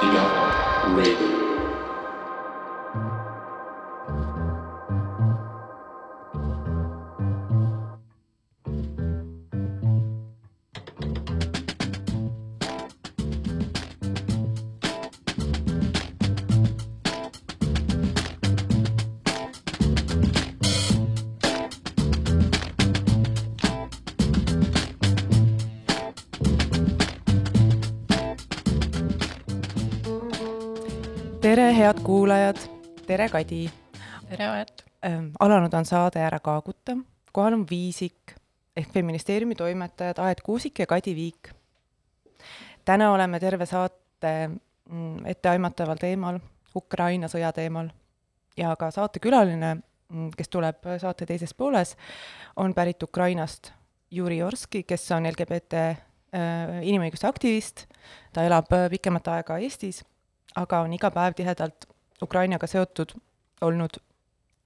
DR Radio. Head kuulajad, tere, Kadi. tere, Aet. alanud on saade Ära kaaguta, kohal on Viisik ehk feministeeriumi toimetajad Aet Kuusik ja Kadi Viik. täna oleme terve saate mm, etteaimataval teemal, Ukraina sõja teemal ja ka saatekülaline, mm, kes tuleb saate teises pooles, on pärit Ukrainast, Juri Orski, kes on LGBT äh, inimõiguste aktivist, ta elab äh, pikemat aega Eestis aga on iga päev tihedalt Ukrainaga seotud olnud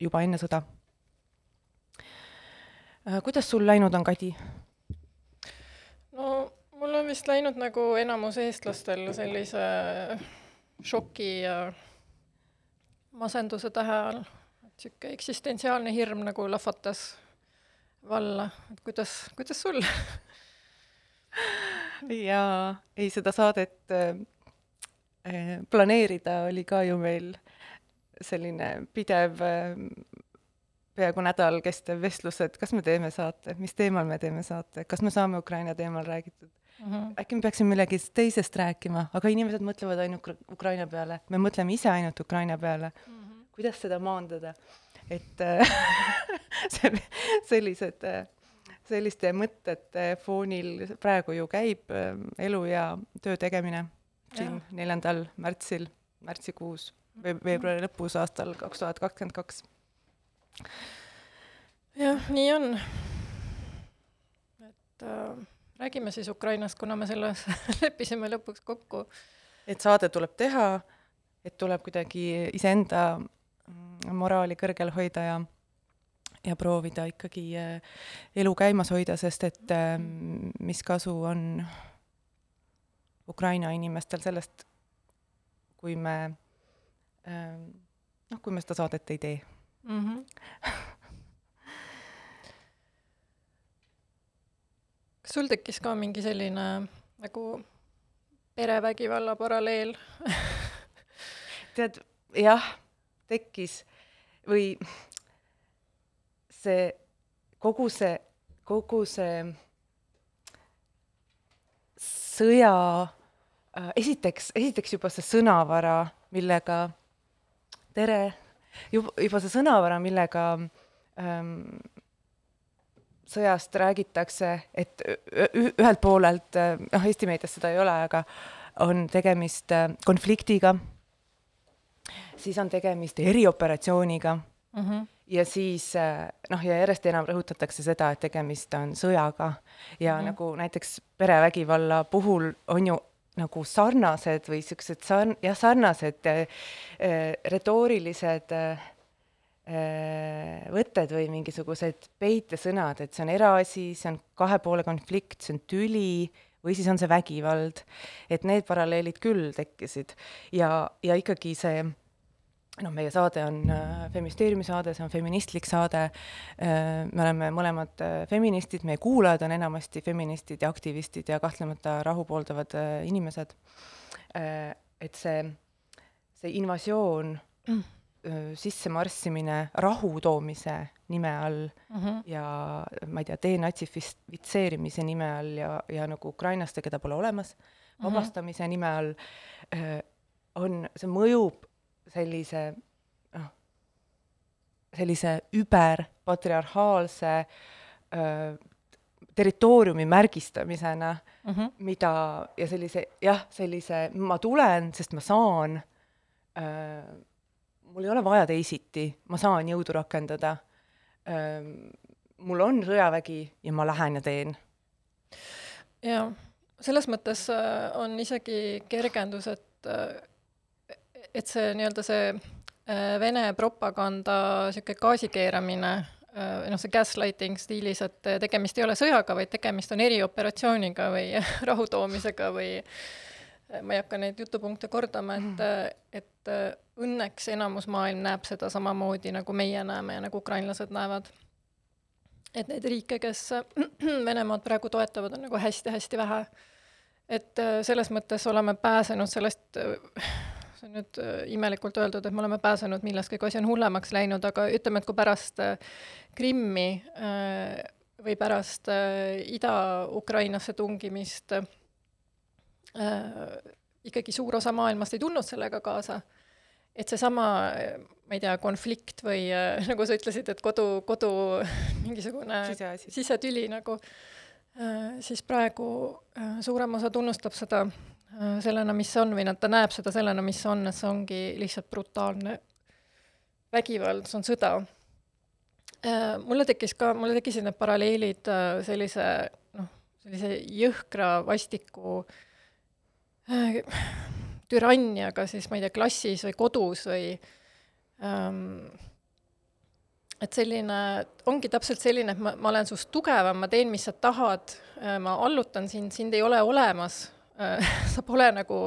juba enne sõda. kuidas sul läinud on, Kadi? no mul on vist läinud nagu enamus eestlastel sellise šoki ja masenduse tähe all, et niisugune eksistentsiaalne hirm nagu lahvatas valla, et kuidas, kuidas sul jaa, ei seda saadet Eh, planeerida oli ka ju meil selline pidev eh, peaaegu nädal kestev vestlus, et kas me teeme saate, mis teemal me teeme saate, kas me saame Ukraina teemal räägitud mm. -hmm. äkki me peaksime millegi teisest rääkima, aga inimesed mõtlevad ainult Ukraina peale, me mõtleme ise ainult Ukraina peale mm. -hmm. kuidas seda maandada? et see, sellised, selliste mõtete foonil praegu ju käib elu ja töö tegemine siin neljandal märtsil, märtsikuus või veebruari lõpus aastal kaks tuhat kakskümmend kaks. jah, nii on. et äh, räägime siis Ukrainast, kuna me selles leppisime lõpuks kokku. et saade tuleb teha, et tuleb kuidagi iseenda mm, moraali kõrgel hoida ja ja proovida ikkagi äh, elu käimas hoida, sest et äh, mis kasu on Ukraina inimestel sellest, kui me ähm, noh, kui me seda saadet ei tee mm. -hmm. kas sul tekkis ka mingi selline nagu perevägivalla paralleel tead, jah, tekkis või see, kogu see, kogu see sõja esiteks, esiteks juba see sõnavara, millega, tere, juba, juba see sõnavara, millega ähm, sõjast räägitakse, et ühelt poolelt, äh, noh, Eesti meedias seda ei ole, aga on tegemist äh, konfliktiga, siis on tegemist erioperatsiooniga mm -hmm. ja siis noh, ja järjest enam rõhutatakse seda, et tegemist on sõjaga ja mm -hmm. nagu näiteks perevägivalla puhul on ju nagu sarnased või siuksed sarn-, jah, sarnased äh, äh, retoorilised äh, äh, võtted või mingisugused peitesõnad, et see on eraasi, see on kahe poole konflikt, see on tüli või siis on see vägivald. et need paralleelid küll tekkisid ja, ja ikkagi see noh, meie saade on äh, feministeeriumi saade, see on feministlik saade äh,, me oleme mõlemad äh, feministid, meie kuulajad on enamasti feministid ja aktivistid ja kahtlemata rahu pooldavad inimesed et see, see invasioon mm., sissemarssimine rahu toomise nime all mm -hmm. ja ma ei tea, denatsifitseerimise nime all ja, ja nagu ukrainlaste, keda pole olemas, mhm. vabastamise mm -hmm. nime all on, see mõjub sellise noh, sellise überpatriarhaalse territooriumi märgistamisena mm, -hmm. mida ja sellise jah, sellise ma tulen, sest ma saan äh,, mul ei ole vaja teisiti, ma saan jõudu rakendada äh,, mul on sõjavägi ja ma lähen ja teen. jaa, selles mõttes on isegi kergendus, et et see nii-öelda see äh, Vene propaganda niisugune gaasikeeramine, äh, noh, see gaslighting stiilis, et tegemist ei ole sõjaga, vaid tegemist on erioperatsiooniga või rahu toomisega või ma ei hakka neid jutupunkte kordama, et mm., et õnneks enamus maailm näeb seda samamoodi, nagu meie näeme ja nagu ukrainlased näevad. et neid riike, kes Venemaad praegu toetavad, on nagu hästi-hästi vähe. et selles mõttes oleme pääsenud sellest, see on nüüd imelikult öeldud, et me oleme pääsenud millestki, kui asi on hullemaks läinud, aga ütleme, et kui pärast Krimmi või pärast Ida-Ukrainasse tungimist äh, ikkagi suur osa maailmast ei tulnud sellega kaasa, et seesama, ma ei tea, konflikt või äh, nagu sa ütlesid, et kodu, kodu mingisugune Siseasi. sisetüli nagu äh,, siis praegu äh, suurem osa tunnustab seda äh, sellena, mis on, või noh, ta näeb seda sellena, mis on, et see ongi lihtsalt brutaalne vägivald, see on sõda äh,. mulle tekkis ka, mulle tekkisid need paralleelid äh, sellise noh, sellise jõhkra vastiku äh, türanniaga siis ma ei tea, klassis või kodus või ähm, et selline, ongi täpselt selline, et ma, ma olen sinust tugevam, ma teen, mis sa tahad, ma allutan sind, sind ei ole olemas sa pole nagu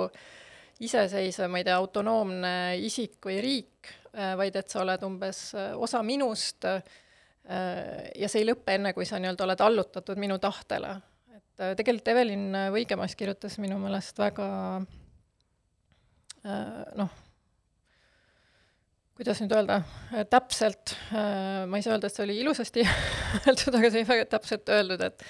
iseseisev, ma ei tea, autonoomne isik või riik, vaid et sa oled umbes osa minust ja see ei lõpe enne, kui sa nii-öelda oled allutatud minu tahtele. et tegelikult Evelin Võigemas kirjutas minu meelest väga noh, kuidas nüüd öelda, täpselt, ma ei saa öelda, et see oli ilusasti öeldud, aga see oli väga täpselt öeldud, et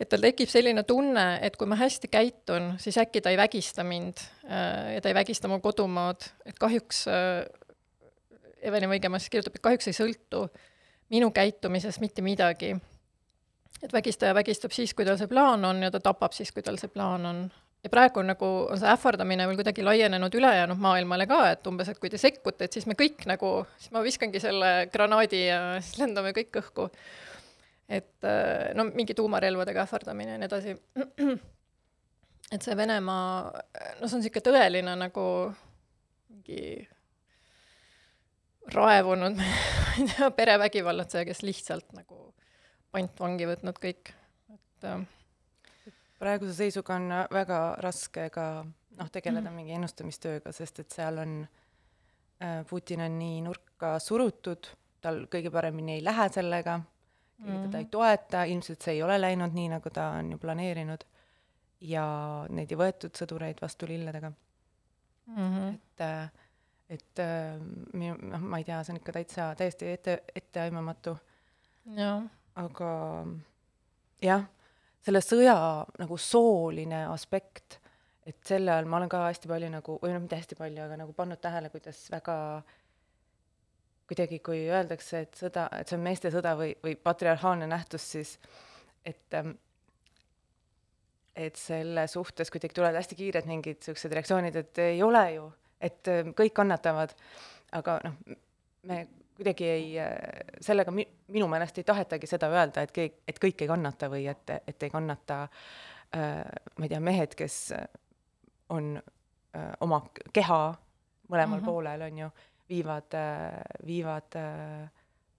et tal tekib selline tunne, et kui ma hästi käitun, siis äkki ta ei vägista mind ja ta ei vägista mu kodumaad, et kahjuks Evelin Võigemas kirjutab, et kahjuks ei sõltu minu käitumisest mitte midagi. et vägistaja vägistab siis, kui tal see plaan on ja ta tapab siis, kui tal see plaan on ja praegu nagu on see ähvardamine veel kuidagi laienenud ülejäänud maailmale ka, et umbes, et kui te sekkute, et siis me kõik nagu, siis ma viskangi selle granaadi ja siis lendame kõik õhku. Et äh, no mingi tuumarelvadega ähvardamine ja nii edasi. et see Venemaa, no see on niisugune tõeline nagu mingi raevunud, ma ei tea, perevägivallatseja, kes lihtsalt nagu pantvangi võtnud kõik, et äh, praeguse seisuga on väga raske ka noh, tegeleda mm. mingi ennustamistööga, sest et seal on äh,, Putin on nii nurka surutud, tal kõige paremini ei lähe sellega, keegi mm. teda ei toeta, ilmselt see ei ole läinud nii, nagu ta on ju planeerinud, ja neid ei võetud sõdureid vastu lilledega mm. -hmm. et äh, et äh, minu, noh, ma ei tea, see on ikka täitsa täiesti ette, etteaimamatu. aga jah selle sõja nagu sooline aspekt, et selle all ma olen ka hästi palju nagu, või noh, mitte hästi palju, aga nagu pannud tähele, kuidas väga kuidagi, kui öeldakse, et sõda, et see on meeste sõda või, või patriarhaalne nähtus, siis et ähm, et selle suhtes kuidagi tulevad hästi kiired mingid niisugused reaktsioonid, et ei ole ju, et ähm, kõik kannatavad, aga noh, me kuidagi ei, sellega mi-, minu meelest ei tahetagi seda öelda, et keegi, et kõik ei kannata või et, et ei kannata äh, ma ei tea, mehed, kes on äh, oma keha mõlemal mm -hmm. poolel, on ju, viivad äh,, viivad äh,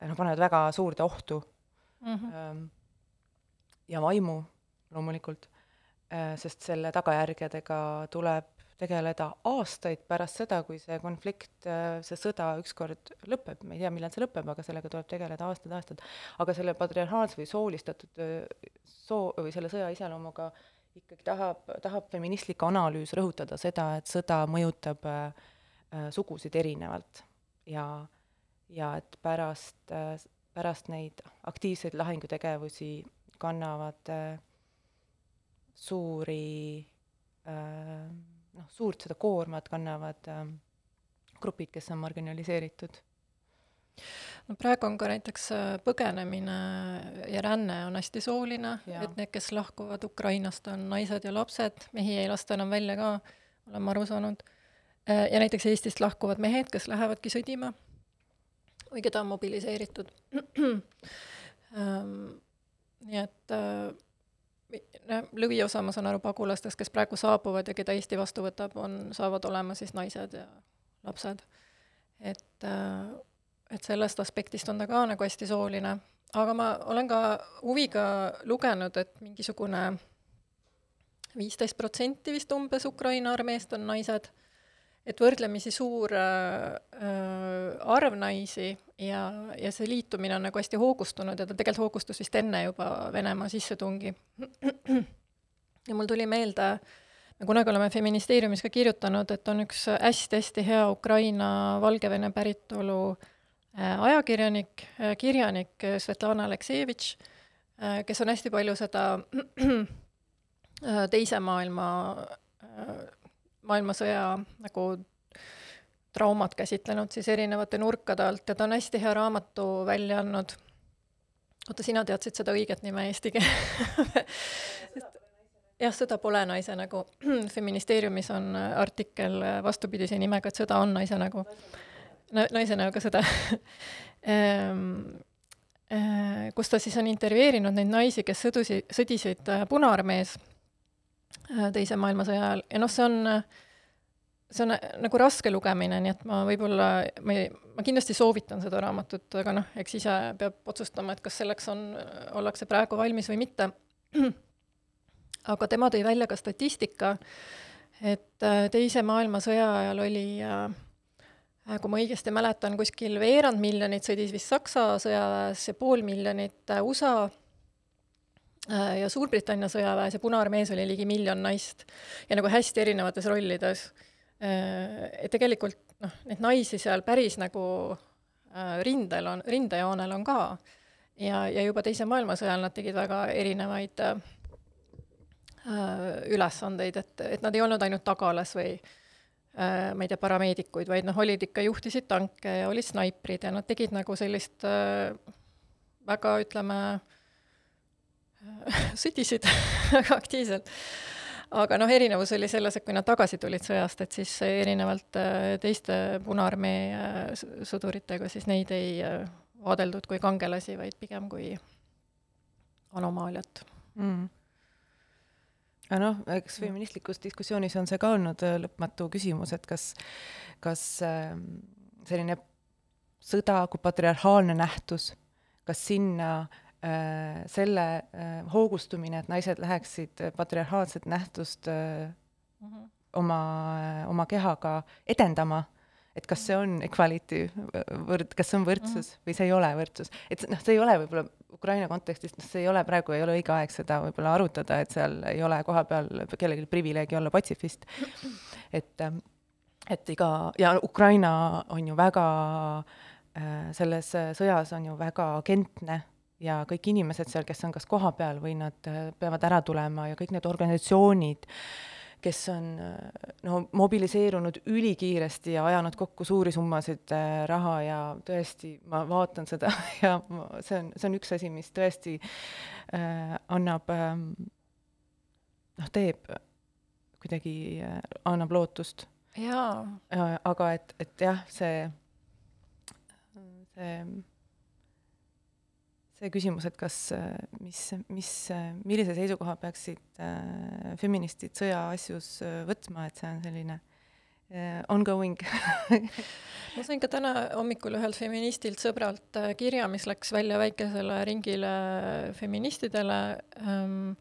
noh, panevad väga suurde ohtu mm. -hmm. Ja vaimu loomulikult äh,, sest selle tagajärgedega tuleb tegeleda aastaid pärast seda, kui see konflikt, see sõda ükskord lõpeb, ma ei tea, millal see lõpeb, aga sellega tuleb tegeleda aastaid-aastaid. aga selle patriarhaalse või soolistatud soo- või selle sõja iseloomuga ikkagi tahab, tahab feministlik analüüs rõhutada seda, et sõda mõjutab äh, sugusid erinevalt ja, ja et pärast äh,, pärast neid aktiivseid lahingutegevusi kannavad äh, suuri äh, noh, suurt seda koormat kannavad äh, grupid, kes on marginaliseeritud. no praegu on ka näiteks äh, põgenemine ja ränne on hästi sooline, et need, kes lahkuvad Ukrainast, on naised ja lapsed, mehi ei lasta enam välja ka, olen ma aru saanud. Äh, ja näiteks Eestist lahkuvad mehed, kes lähevadki sõdima või keda on mobiliseeritud. Ähm, nii et äh, lõviosa, ma saan aru, pagulastest, kes praegu saabuvad ja keda Eesti vastu võtab, on, saavad olema siis naised ja lapsed. et, äh, et sellest aspektist on ta ka nagu hästi sooline. aga ma olen ka huviga lugenud, et mingisugune viisteist protsenti vist umbes Ukraina armeest on naised, et võrdlemisi suur äh, äh, arv naisi ja, ja see liitumine on nagu hästi hoogustunud ja ta tegelikult hoogustus vist enne juba Venemaa sissetungi. ja mul tuli meelde, me kunagi oleme Feministeeriumis ka kirjutanud, et on üks hästi-hästi hea Ukraina Valgevene päritolu äh, ajakirjanik, äh, kirjanik Svetlana Aleksejevitš, äh, kes on hästi palju seda teise maailma, maailmasõja nagu traumat käsitlenud siis erinevate nurkade alt ja ta on hästi hea raamatu välja andnud. oota, sina teadsid seda õiget nime eesti keeles jah, sõda pole naise nägu. feministeeriumis on artikkel vastupidise nimega, et sõda on naise nägu. naise näoga sõda ehm, eh, kus ta siis on intervjueerinud neid naisi, kes sõdusi, sõdisid äh, Punaarmees Teise maailmasõja ajal. Ja noh, see on see on äh, nagu raske lugemine, nii et ma võib-olla, ma ei, ma kindlasti soovitan seda raamatut, aga noh, eks ise peab otsustama, et kas selleks on, ollakse praegu valmis või mitte. Aga tema tõi välja ka statistika, et äh, Teise maailmasõja ajal oli äh, kui ma õigesti mäletan, kuskil veerand miljonit sõdis vist Saksa sõjaväes ja pool miljonit äh, USA ja Suurbritannia sõjaväes ja Punaarmees oli ligi miljon naist ja nagu hästi erinevates rollides. et tegelikult noh, neid naisi seal päris nagu rindel on, rindejoonel on ka. ja, ja juba Teise maailmasõja ajal nad tegid väga erinevaid äh, Äh, ülesandeid, et, et nad ei olnud ainult tagalas või äh, ma ei tea, parameedikuid, vaid noh, olid ikka, juhtisid tanke ja olid snaiprid ja nad tegid nagu sellist äh, väga, ütleme, sõdisid väga aktiivselt. aga noh, erinevus oli selles, et kui nad tagasi tulid sõjast, et siis erinevalt teiste Punaarmee sõduritega, siis neid ei vaadeldud kui kangelasi, vaid pigem kui anomaaliat. Mm. Aga noh, eks feministlikus diskussioonis on see ka olnud äh, lõpmatu küsimus, et kas, kas äh, selline sõda kui patriarhaalne nähtus, kas sinna äh, selle äh, hoogustumine, et naised läheksid patriarhaalset nähtust äh, mm -hmm. oma äh,, oma kehaga edendama, et kas see on equality, võrd-, kas see on võrdsus mm -hmm. või see ei ole võrdsus, et noh, see ei ole võib-olla Ukraina kontekstis, noh, see ei ole praegu, ei ole õige aeg seda võib-olla arutada, et seal ei ole kohapeal kellelgi privileegi olla patsifist. et, et iga, ja Ukraina on ju väga äh, selles sõjas on ju väga agentne ja kõik inimesed seal, kes on kas kohapeal või nad äh, peavad ära tulema ja kõik need organisatsioonid äh,, kes on no mobiliseerunud ülikiiresti ja ajanud kokku suuri summasid äh, raha ja tõesti, ma vaatan seda ja ma, see on, see on üks asi, mis tõesti äh, annab äh, noh, teeb kuidagi äh,, annab lootust. jaa äh,. aga et, et jah, see, see see küsimus, et kas, mis, mis, millise seisukoha peaksid äh, feministid sõja asjus äh, võtma, et see on selline äh, ongoing ma sain ka täna hommikul ühelt feministilt sõbralt äh, kirja, mis läks välja väikesele ringile feministidele ähm,,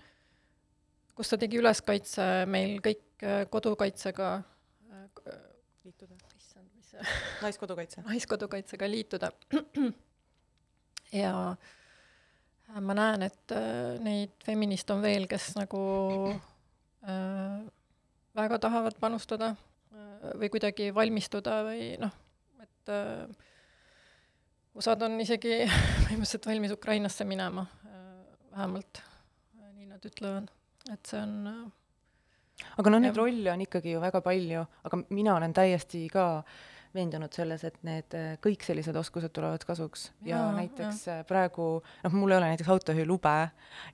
kus ta tegi üleskatse meil kõik äh, kodukaitsega äh, liituda. issand, mis see naiskodukaitse. naiskodukaitsega liituda. ja äh, ma näen, et äh, neid feministe on veel, kes nagu äh, väga tahavad panustada äh, või kuidagi valmistuda või noh, et äh, osad on isegi põhimõtteliselt valmis Ukrainasse minema äh,, vähemalt äh, nii nad ütlevad, et see on äh, aga noh, neid rolle on ikkagi ju väga palju, aga mina olen täiesti ka äh, veendunud selles, et need äh, kõik sellised oskused tulevad kasuks ja, ja näiteks ja. Äh, praegu noh, mul ei ole näiteks autojuhilube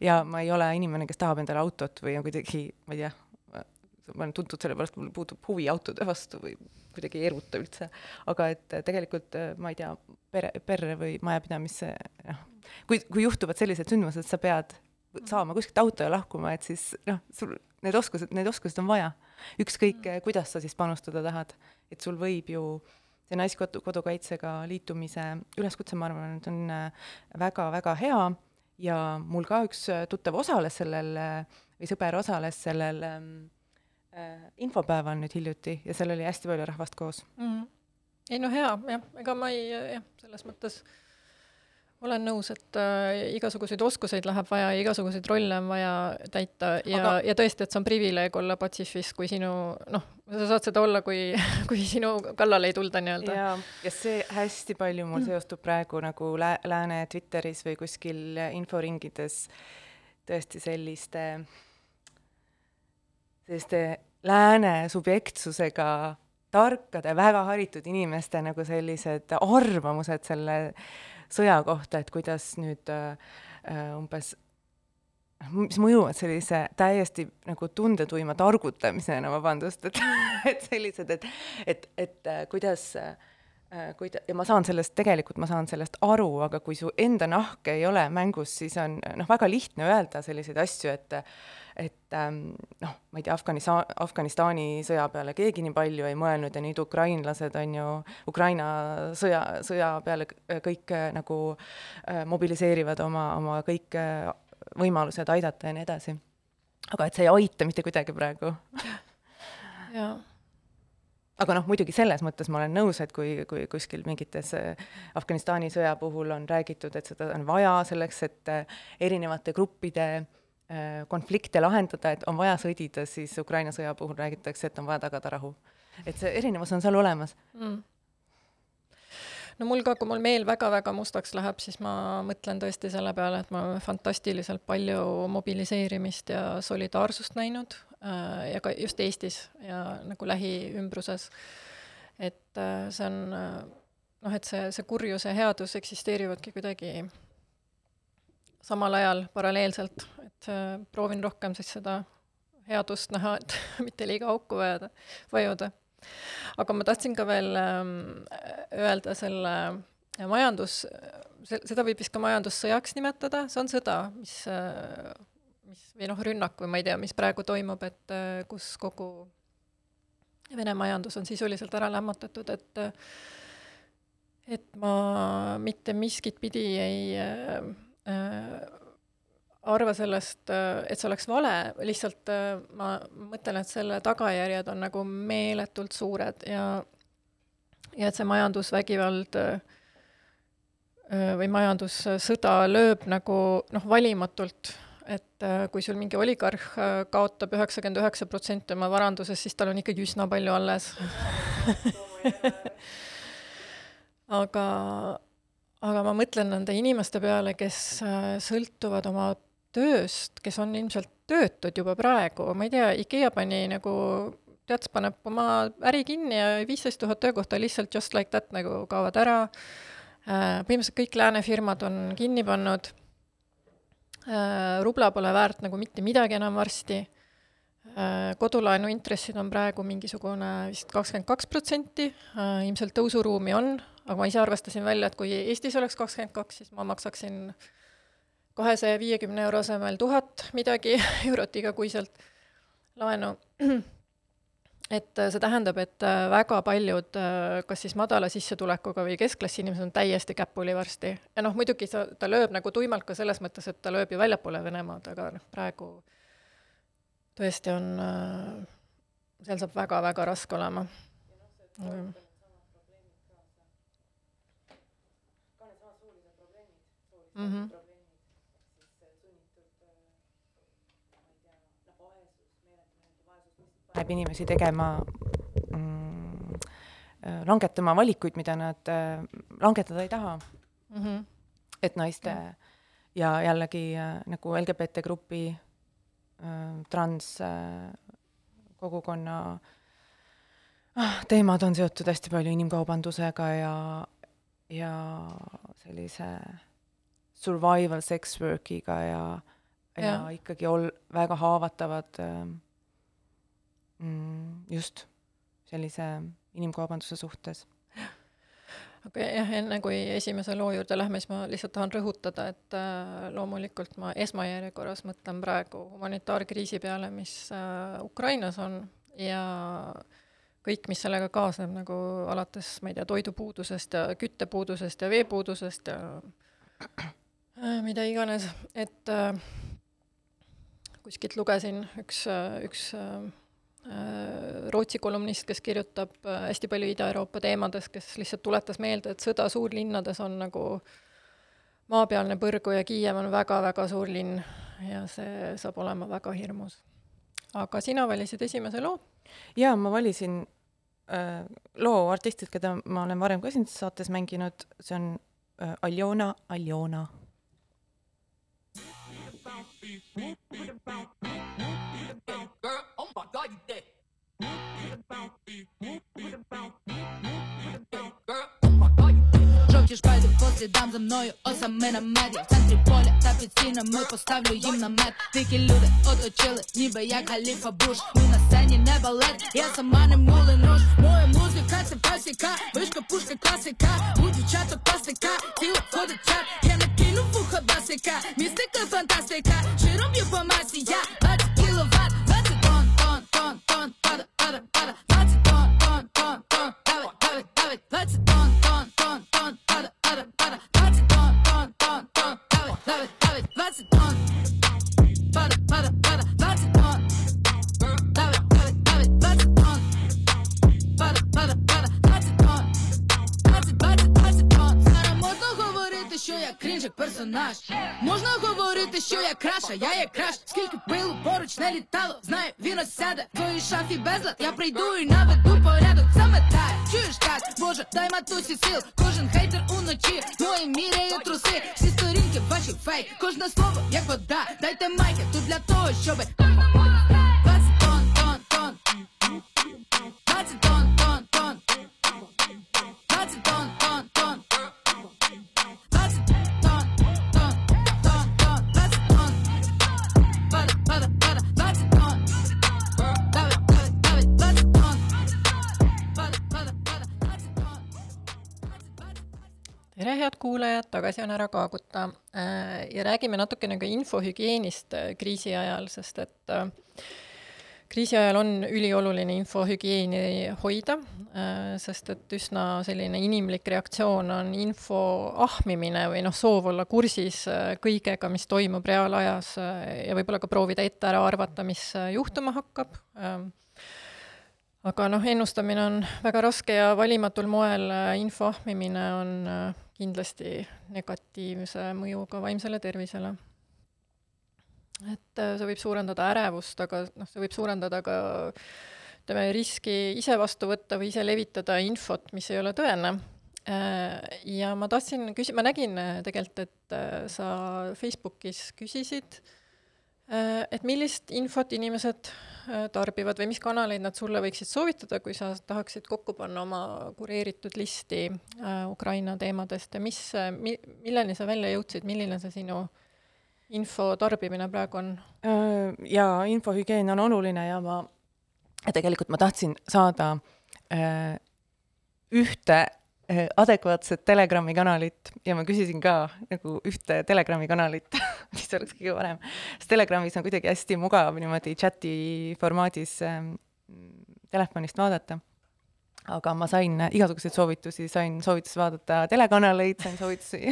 ja ma ei ole inimene, kes tahab endale autot või on kuidagi, ma ei tea, ma olen tuntud selle pärast, mul puudub huvi autode vastu või kuidagi ei eruta üldse, aga et äh, tegelikult ma ei tea, pere, perre või majapidamisse, noh, kui, kui juhtuvad sellised sündmused, sa pead saama kuskilt auto ja lahkuma, et siis noh, sul need oskused, need oskused on vaja. Ükskõik, kuidas sa siis panustada tahad et sul võib ju see Naiskodukaitsega liitumise üleskutse, ma arvan, et on väga-väga äh, hea ja mul ka üks äh, tuttav osales sellel äh, või sõber osales sellel äh, infopäeval nüüd hiljuti ja seal oli hästi palju rahvast koos mm. -hmm. ei no hea, jah, ega ma ei, jah, selles mõttes olen nõus, et äh, igasuguseid oskuseid läheb vaja ja igasuguseid rolle on vaja täita ja Aga..., ja tõesti, et see on privileeg olla Patsifis, kui sinu noh, sa saad seda olla, kui, kui sinu kallale ei tulda nii-öelda. ja, ja see hästi palju mul mm. seostub praegu nagu lä-, lääne Twitteris või kuskil inforingides tõesti selliste, selliste lääne subjektsusega tarkade, väga haritud inimeste nagu sellised arvamused selle sõja kohta, et kuidas nüüd äh, äh umbes mis mõjuvad sellise täiesti nagu tundetuima targutamisena, vabandust, et, et sellised, et, et, et äh, kuidas äh, kuida-, ja ma saan sellest, tegelikult ma saan sellest aru, aga kui su enda nahk ei ole mängus, siis on noh, väga lihtne öelda selliseid asju, et et ähm, noh, ma ei tea, Afganisa-, Afganistani sõja peale keegi nii palju ei mõelnud ja nüüd ukrainlased on ju, Ukraina sõja, sõja peale kõik äh, nagu äh, mobiliseerivad oma, oma kõik äh, võimalused aidata ja nii edasi. aga et see ei aita mitte kuidagi praegu. jaa aga noh, muidugi selles mõttes ma olen nõus, et kui, kui kuskil mingites Afganistani sõja puhul on räägitud, et seda on vaja selleks, et erinevate gruppide Äh, konflikte lahendada, et on vaja sõdida, siis Ukraina sõja puhul räägitakse, et on vaja tagada rahu. et see erinevus on seal olemas mm. no mul ka, kui mul meel väga-väga mustaks läheb, siis ma mõtlen tõesti selle peale, et ma olen fantastiliselt palju mobiliseerimist ja solidaarsust näinud äh, ja ka just Eestis ja nagu lähiümbruses. et äh, see on äh, noh, et see, see kurjus ja headus eksisteerivadki kuidagi samal ajal paralleelselt, et äh, proovin rohkem siis seda headust näha, et mitte liiga auku vajada, vajuda. aga ma tahtsin ka veel ähm, öelda selle äh, majandus, seda võib vist ka majandussõjaks nimetada, see on sõda, mis äh,, mis või noh, rünnak või ma ei tea, mis praegu toimub, et äh, kus kogu Vene majandus on sisuliselt ära lämmatatud, et et ma mitte miskit pidi ei äh, Äh, arva sellest, äh, et see oleks vale, lihtsalt äh, ma mõtlen, et selle tagajärjed on nagu meeletult suured ja ja et see majandusvägivald või majandussõda lööb nagu noh, valimatult, et kui sul mingi oligarh kaotab üheksakümmend üheksa protsenti oma varandusest, siis tal on ikkagi üsna palju alles. Aga aga ma mõtlen nende inimeste peale, kes äh, sõltuvad oma tööst, kes on ilmselt töötud juba praegu, ma ei tea, IKEA pani nagu teats paneb oma äri kinni ja viisteist tuhat töökohta lihtsalt just like that nagu kaovad ära. Äh, põhimõtteliselt kõik lääne firmad on kinni pannud. Äh, rubla pole väärt nagu mitte midagi enam varsti. kodulaenu intressid on praegu mingisugune vist kakskümmend kaks protsenti, ilmselt tõusuruumi on aga ma ise arvestasin välja, et kui Eestis oleks kakskümmend kaks, siis ma maksaksin kahesaja viiekümne euro asemel tuhat midagi eurot igakuiselt laenu. et äh, see tähendab, et äh, väga paljud, äh, kas siis madala sissetulekuga või keskklassi inimesed on täiesti käpuli varsti. ja noh, muidugi sa, ta lööb nagu tuimalt ka selles mõttes, et ta lööb ju väljapoole Venemaad, aga noh, praegu tõesti on, seal saab väga-väga raske olema. Mm. -hmm. paneb inimesi tegema mm, langetama valikuid, mida nad äh, langetada ei taha mm. -hmm. et naiste mm -hmm. ja jällegi äh, nagu LGBT grupi äh, trans äh, kogukonna ah, teemad on seotud hästi palju inimkaubandusega ja, ja sellise survival sex work'iga ja, ja, ja ikkagi ol-, väga haavatavad mm, just sellise inimkaubanduse suhtes. aga okay, jah, enne kui esimese loo juurde lähme, siis ma lihtsalt tahan rõhutada, et äh, loomulikult ma esmajärjekorras mõtlen praegu humanitaarkriisi peale, mis äh, Ukrainas on ja kõik, mis sellega kaasneb, nagu alates, ma ei tea, toidupuudusest ja küttepuudusest ja veepuudusest ja mida iganes, et äh, kuskilt lugesin, üks, üks Rootsi kolumnist, kes kirjutab hästi palju Ida-Euroopa teemades, kes lihtsalt tuletas meelde, et sõda suurlinnades on nagu maapealne põrgu ja Kiiev on väga-väga suur linn ja see saab olema väga hirmus. aga sina valisid esimese loo? jaa, ma valisin äh, loo artistid, keda ma olen varem ka siin saates mänginud, see on äh, Aljona Aljona What about Жовті шпальди по слідам за мною, осаме на меді В центрі поля та під стінами поставлю їм намет Дикі люди оточили, ніби як Галіфа Буш Ми на сцені не балет, я сама не мулин руш Моя музика це пасіка, вишка пушка класика У дівчаток пластика, тіло входить чат Я накину вухо басика, містика фантастика Широм б'ю по масі, я 20 кіловат, 20 тонн, тонн, тонн, тонн, пада, пада, пада 20 тонн, тонн, тонн, тонн, давай, давай, давай 20 тонн, що я крінж як персонаж. Можна говорити, що я краша, я є краш. Скільки пилу поруч не літало, знаю, він осяде В твоїй шафі безлад, я прийду і наведу порядок Саме так, чуєш так, боже, дай матусі сил. Кожен хейтер уночі, мої міряє труси. Всі сторінки ваші фейк, кожне слово як вода. Дайте майки тут для того, щоби 20 тонн, тонн, тонн 20 тонн, тонн, tere, head kuulajad, tagasi on ära Kaaguta. Ja räägime natukene ka infohügieenist äh, kriisi ajal, sest et äh, kriisi ajal on ülioluline infohügieeni hoida, äh, sest et üsna selline inimlik reaktsioon on info ahmimine või noh, soov olla kursis kõigega, mis toimub reaalajas ja võib-olla ka proovida ette ära arvata, mis juhtuma hakkab aga noh, ennustamine on väga raske ja valimatul moel info ahmimine on kindlasti negatiivse mõjuga vaimsele tervisele. et see võib suurendada ärevust, aga noh, see võib suurendada ka ütleme, riski ise vastu võtta või ise levitada infot, mis ei ole tõene. Ja ma tahtsin küsi-, ma nägin tegelikult, et sa Facebookis küsisid, et millist infot inimesed tarbivad või mis kanaleid nad sulle võiksid soovitada, kui sa tahaksid kokku panna oma kureeritud listi äh, Ukraina teemadest ja mis mi,, milleni sa välja jõudsid, milline see sinu info tarbimine praegu on? Jaa, infohügieen on oluline ja ma, tegelikult ma tahtsin saada äh, ühte adekvaatset Telegrami kanalit ja ma küsisin ka nagu ühte Telegrami kanalit mis oleks kõige parem. sest Telegramis on kuidagi hästi mugav niimoodi chati formaadis äh, telefonist vaadata. aga ma sain igasuguseid soovitusi, sain soovitusi vaadata telekanaleid, sain soovitusi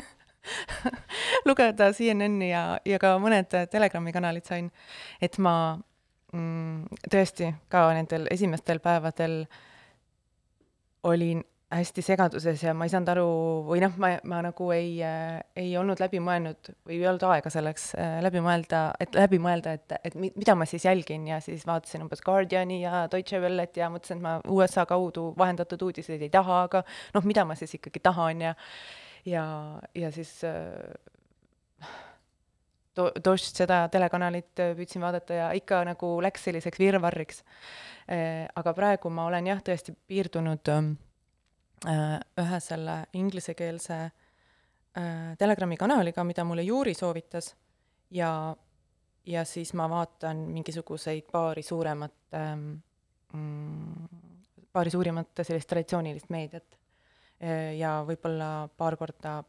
lugeda CNN-i ja, ja ka mõned Telegrami kanalid sain, et ma mm, tõesti ka nendel esimestel päevadel olin hästi segaduses ja ma ei saanud aru või noh, ma, ma nagu ei äh,, ei olnud läbi mõelnud või ei olnud aega selleks äh, läbi mõelda, et läbi mõelda, et, et mi, mida ma siis jälgin ja siis vaatasin umbes Guardiani ja Deutsche Wellet ja mõtlesin, et ma USA kaudu vahendatud uudiseid ei taha, aga noh, mida ma siis ikkagi tahan ja ja, ja siis äh, do-, Dost seda telekanalit püüdsin vaadata ja ikka nagu läks selliseks virvarriks äh,. aga praegu ma olen jah, tõesti piirdunud äh, ühe selle inglisekeelse äh, Telegrami kanaliga, mida mulle Juuri soovitas. Ja, ja siis ma vaatan mingisuguseid paari suuremat ähm, paari suurimat sellist traditsioonilist meediat ja võib-olla paar korda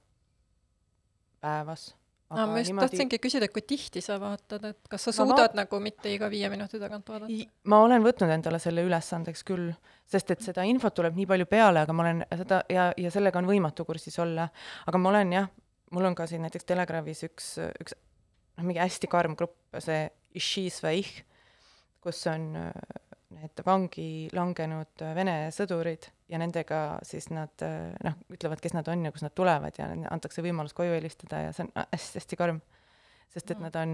päevas no ma just niimoodi... tahtsingi küsida, kui tihti sa vaatad, et kas sa suudad vaat... nagu mitte iga viie minuti tagant vaadata? ma olen võtnud endale selle ülesandeks küll, sest et seda infot tuleb nii palju peale, aga ma olen seda ja, ja sellega on võimatu kursis olla. aga ma olen jah, mul on ka siin näiteks Telegramis üks, üks noh, mingi hästi karm grupp, see Išisvaih, kus on äh, need vangi langenud äh, Vene sõdurid ja nendega siis nad noh, ütlevad, kes nad on ja kust nad tulevad ja antakse võimalus koju helistada ja see on hästi-hästi karm. sest et mm. nad on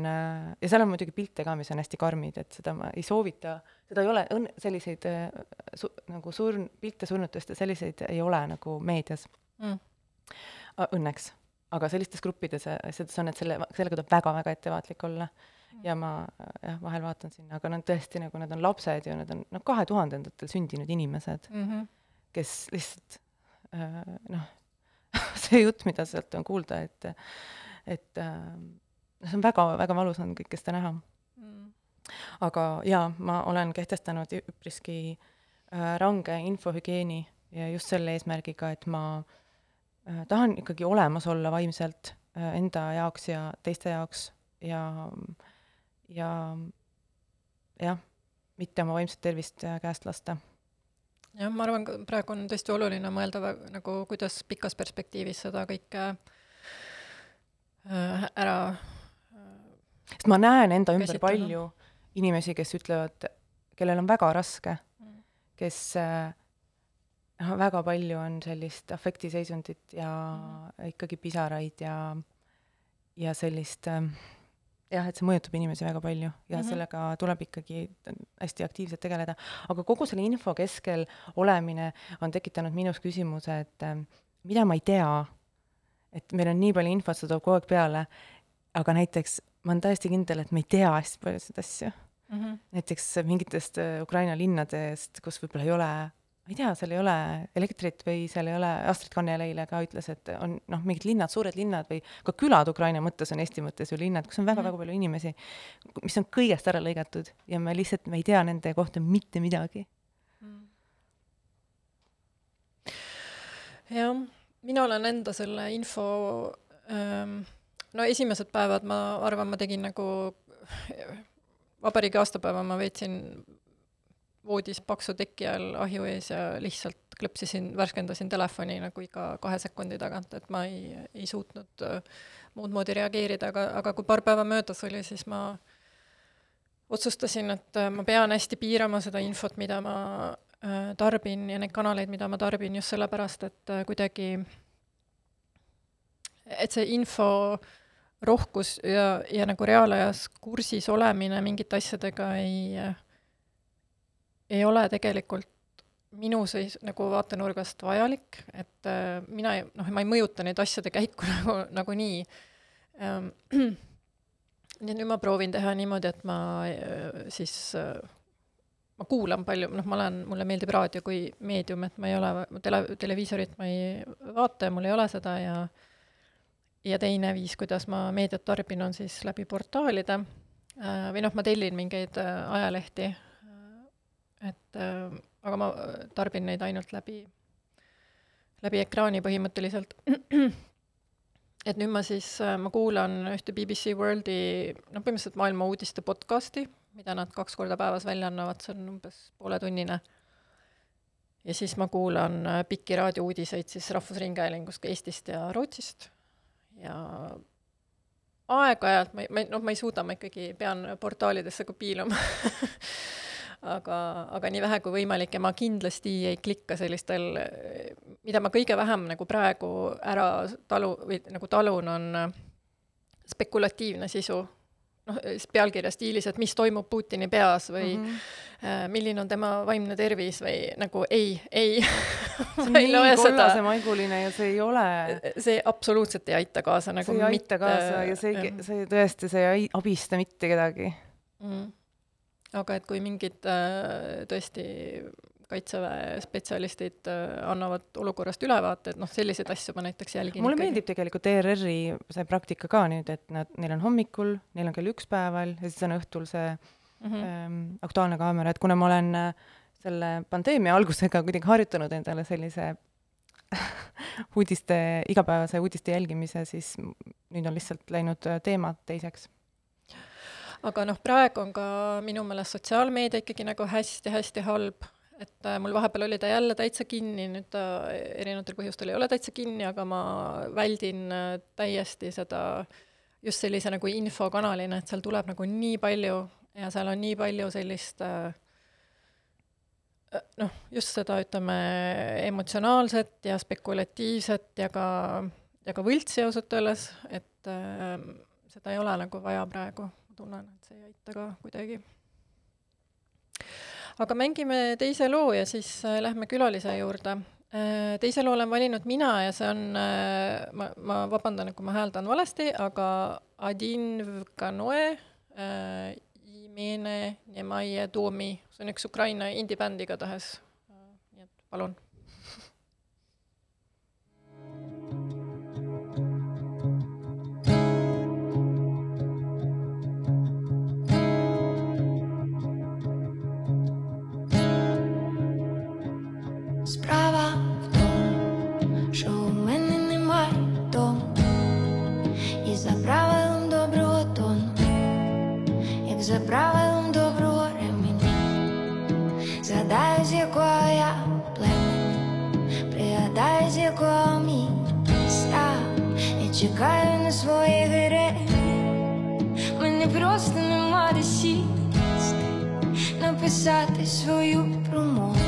ja seal on muidugi pilte ka, mis on hästi karmid, et seda ma ei soovita, seda ei ole, õnn-, selliseid su, nagu surn-, pilte surnutest ja selliseid ei ole nagu meedias mm.. Õnneks aga sellistes gruppides asjades on, et selle, sellega tuleb väga-väga ettevaatlik olla. ja ma jah, vahel vaatan sinna, aga nad tõesti nagu, nad on lapsed ja nad on noh, kahe tuhandendatel sündinud inimesed mm, -hmm. Kes lihtsalt äh, noh, see jutt, mida sealt on kuulda, et, et äh, see on väga-väga valus on kõike seda näha mm.. aga jaa, ma olen kehtestanud üpriski äh, range infohügieeni ja just selle eesmärgiga, et ma tahan ikkagi olemas olla vaimselt enda jaoks ja teiste jaoks ja, ja jah, mitte oma vaimset tervist käest lasta. Jah, ma arvan, praegu on tõesti oluline mõelda nagu, kuidas pikas perspektiivis seda kõike ära sest ma näen enda ümber käsitleda. palju inimesi, kes ütlevad, kellel on väga raske, mm. kes äh, noh, väga palju on sellist afektiseisundit ja mm. ikkagi pisaraid ja, ja sellist äh, jah, et see mõjutab inimesi väga palju ja mm -hmm. sellega tuleb ikkagi hästi aktiivselt tegeleda. aga kogu selle info keskel olemine on tekitanud minus küsimuse, et äh, mida ma ei tea, et meil on nii palju infot, see toob kogu aeg peale, aga näiteks ma olen täiesti kindel, et me ei tea hästi paljusid asju mm. -hmm. näiteks mingitest äh, Ukraina linnadest, kus võib-olla ei ole ma ei tea, seal ei ole elektrit või seal ei ole, Astrid Kannel eile ka ütles, et on noh, mingid linnad, suured linnad või ka külad Ukraina mõttes on Eesti mõttes ju linnad, kus on väga-väga mhm. palju inimesi, mis on kõigest ära lõigatud ja me lihtsalt, me ei tea nende kohta mitte midagi. Mm. jah, mina olen enda selle info ähm, no esimesed päevad ma arvan, ma tegin nagu vabariigi aastapäeva ma veetsin voodis paksu teki all ahju ees ja lihtsalt klõpsisin, värskendasin telefoni nagu iga kahe sekundi tagant, et ma ei, ei suutnud äh, muud moodi reageerida, aga, aga kui paar päeva möödas oli, siis ma otsustasin, et äh, ma pean hästi piirama seda infot, mida ma äh, tarbin ja neid kanaleid, mida ma tarbin just sellepärast, et kuidagi, et see info rohkus ja, ja nagu reaalajas kursis olemine mingite asjadega ei äh, ei ole tegelikult minu seis-, nagu vaatenurgast vajalik, et äh, mina ei, noh, ma ei mõjuta neid asjade käiku nagu, nagunii ähm,. nii et nüüd ma proovin teha niimoodi, et ma äh, siis äh, ma kuulan palju, noh, ma olen, mulle meeldib raadio kui meedium, et ma ei ole, tele, televiisorit ma ei vaata ja mul ei ole seda ja ja teine viis, kuidas ma meediat tarbin, on siis läbi portaalide äh, või noh, ma tellin mingeid äh, ajalehti et äh, aga ma tarbin neid ainult läbi, läbi ekraani põhimõtteliselt. et nüüd ma siis, äh, ma kuulan ühte BBC Worldi, noh, põhimõtteliselt maailma uudiste podcasti, mida nad kaks korda päevas välja annavad, see on umbes pooletunnine. ja siis ma kuulan äh, pikki raadiouudiseid siis Rahvusringhäälingust, Eestist ja Rootsist ja aeg-ajalt ma ei, ma ei, noh, ma ei suuda, ma ikkagi pean portaalidesse ka piiluma aga, aga nii vähe kui võimalik ja ma kindlasti ei klikka sellistel, mida ma kõige vähem nagu praegu ära talu või nagu talun, on spekulatiivne sisu. Noh, pealkirja stiilis, et mis toimub Putini peas või mm -hmm. milline on tema vaimne tervis või nagu ei, ei. See on nii kollasemaiguline ja see ei ole. See absoluutselt ei aita kaasa nagu see ei aita mitte... kaasa ja see see tõesti, see ei abista mitte kedagi. Mm aga et kui mingid äh, tõesti kaitseväe spetsialistid äh, annavad olukorrast ülevaate, et noh, selliseid asju ma näiteks jälgin mulle ikkagi. meeldib tegelikult ERR-i see praktika ka nüüd, et nad, neil on hommikul, neil on kell üks päeval ja siis on õhtul see mm -hmm. ähm, Aktuaalne kaamera, et kuna ma olen äh, selle pandeemia algusega kuidagi harjutanud endale sellise uudiste, igapäevase uudiste jälgimise, siis nüüd on lihtsalt läinud teemad teiseks aga noh, praegu on ka minu meelest sotsiaalmeedia ikkagi nagu hästi-hästi halb, et äh, mul vahepeal oli ta jälle täitsa kinni, nüüd ta erinevatel põhjustel ei ole täitsa kinni, aga ma väldin äh, täiesti seda just sellise nagu infokanalina, et seal tuleb nagu nii palju ja seal on nii palju sellist äh, äh, noh, just seda, ütleme, emotsionaalset ja spekulatiivset ja ka, ja ka võltsi ausalt öeldes, et äh, seda ei ole nagu vaja praegu, ma tunnen, et see ei aita ka kuidagi. aga mängime teise loo ja siis äh, lähme külalise juurde Äh, teise loo olen valinud mina ja see on, äh, ma, ma vabandan, kui ma hääldan valesti, aga Adin Vkanoe äh,, Imene Nemaje Domi, see on üks Ukraina indie-bänd igatahes. Äh, nii et palun чекаю на своє героїв Мені просто нема де сісти написати свою промову.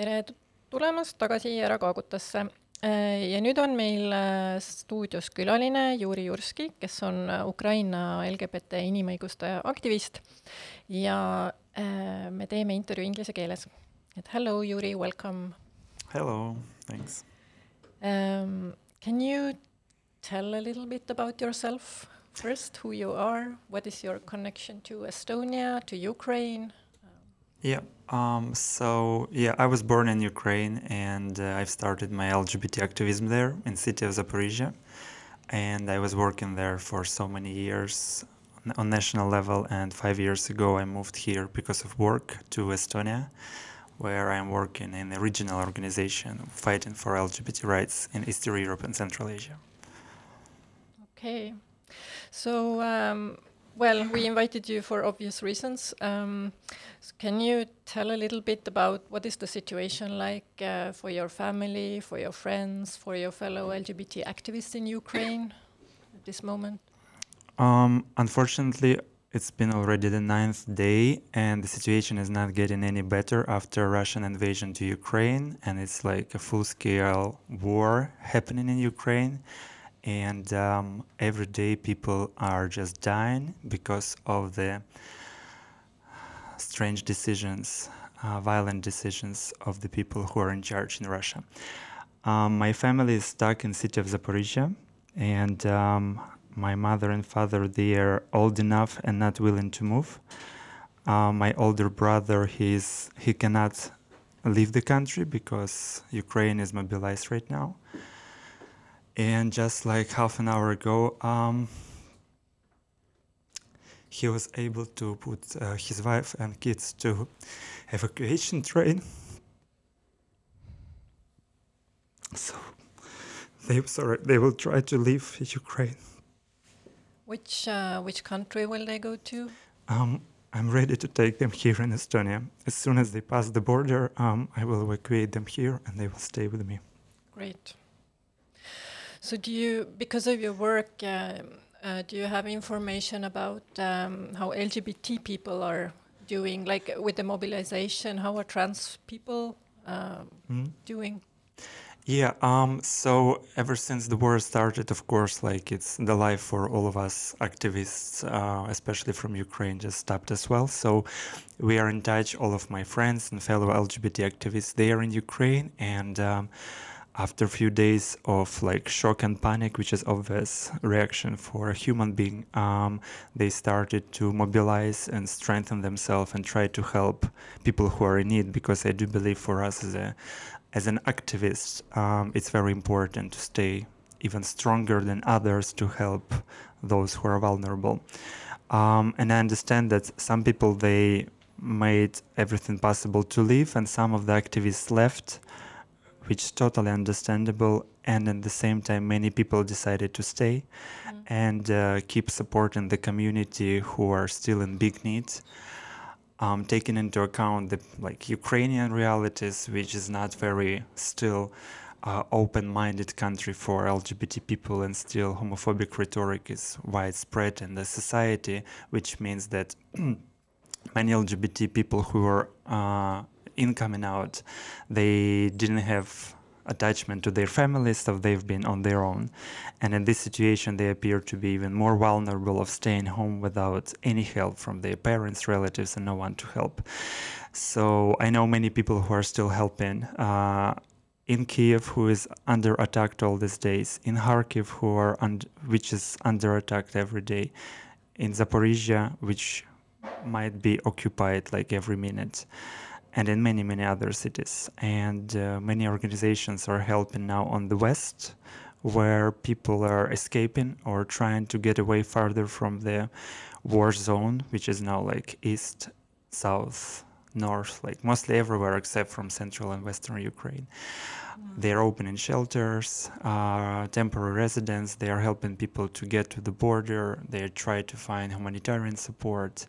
Tere tulemast tagasi Ära kaagutasse. ja nüüd on meil äh, stuudios külaline Juri Jurski, kes on äh, Ukraina LGBT inimõiguste aktivist ja äh, me teeme intervjuu inglise keeles. et hello, Juri, welcome Hello, thanks. um,. Can you tell a little bit about yourself first, who you are, what is your connection to Estonia, to Ukraine? Yeah. Um, so yeah, I was born in Ukraine, and uh, I've started my LGBT activism there in city of Zaporizhia, and I was working there for so many years on- on national level. And five years ago, I moved here because of work to Estonia, where I'm working in a regional organization fighting for LGBT rights in Eastern Europe and Central Asia. Okay. So, um, well, we invited you for obvious reasons. Um, so can you tell a little bit about what is the situation like uh, for your family, for your friends, for your fellow LGBT activists in Ukraine at this moment? Um, unfortunately, it's been already the ninth day, and the situation is not getting any better after Russian invasion to Ukraine, and it's like a full-scale war happening in Ukraine, and um, every day people are just dying because of the strange decisions, uh, violent decisions of the people who are in charge in Russia. Um, my family is stuck in the city of Zaporizhia, and um, my mother and father they are old enough and not willing to move. Uh, my older brother he's he cannot leave the country because Ukraine is mobilized right now. And just like half an hour ago, um, he was able to put uh, his wife and kids to evacuation train. So they sorry they will try to leave Ukraine. Which uh, which country will they go to? Um, I'm ready to take them here in Estonia. As soon as they pass the border, um, I will evacuate them here and they will stay with me. Great. So, do you, because of your work, uh, uh, do you have information about um, how LGBT people are doing, like with the mobilization? How are trans people mm. doing? Yeah, um, so ever since the war started, of course, like it's the life for all of us activists, uh, especially from Ukraine, just stopped as well. So we are in touch, all of my friends and fellow LGBT activists, they are in Ukraine. And um, after a few days of like shock and panic, which is obvious reaction for a human being, um, they started to mobilize and strengthen themselves and try to help people who are in need. Because I do believe for us as a as an activist, um, it's very important to stay even stronger than others to help those who are vulnerable. Um, and I understand that some people they made everything possible to leave, and some of the activists left, which is totally understandable. And at the same time, many people decided to stay mm. and uh, keep supporting the community who are still in big need um, taking into account the like Ukrainian realities, which is not very still uh, open-minded country for LGBT people, and still homophobic rhetoric is widespread in the society, which means that many LGBT people who are uh, in coming out, they didn't have attachment to their families, so they've been on their own. And in this situation, they appear to be even more vulnerable of staying home without any help from their parents, relatives, and no one to help. So I know many people who are still helping. Uh, in Kiev, who is under attack all these days, in Kharkiv, who are un- which is under attack every day, in Zaporizhia, which might be occupied like every minute and in many, many other cities. And uh, many organizations are helping now on the West, where people are escaping or trying to get away farther from the war zone, which is now like east, south, north, like mostly everywhere except from central and western Ukraine. Mm. They're opening shelters, uh, temporary residents. They are helping people to get to the border. They try to find humanitarian support.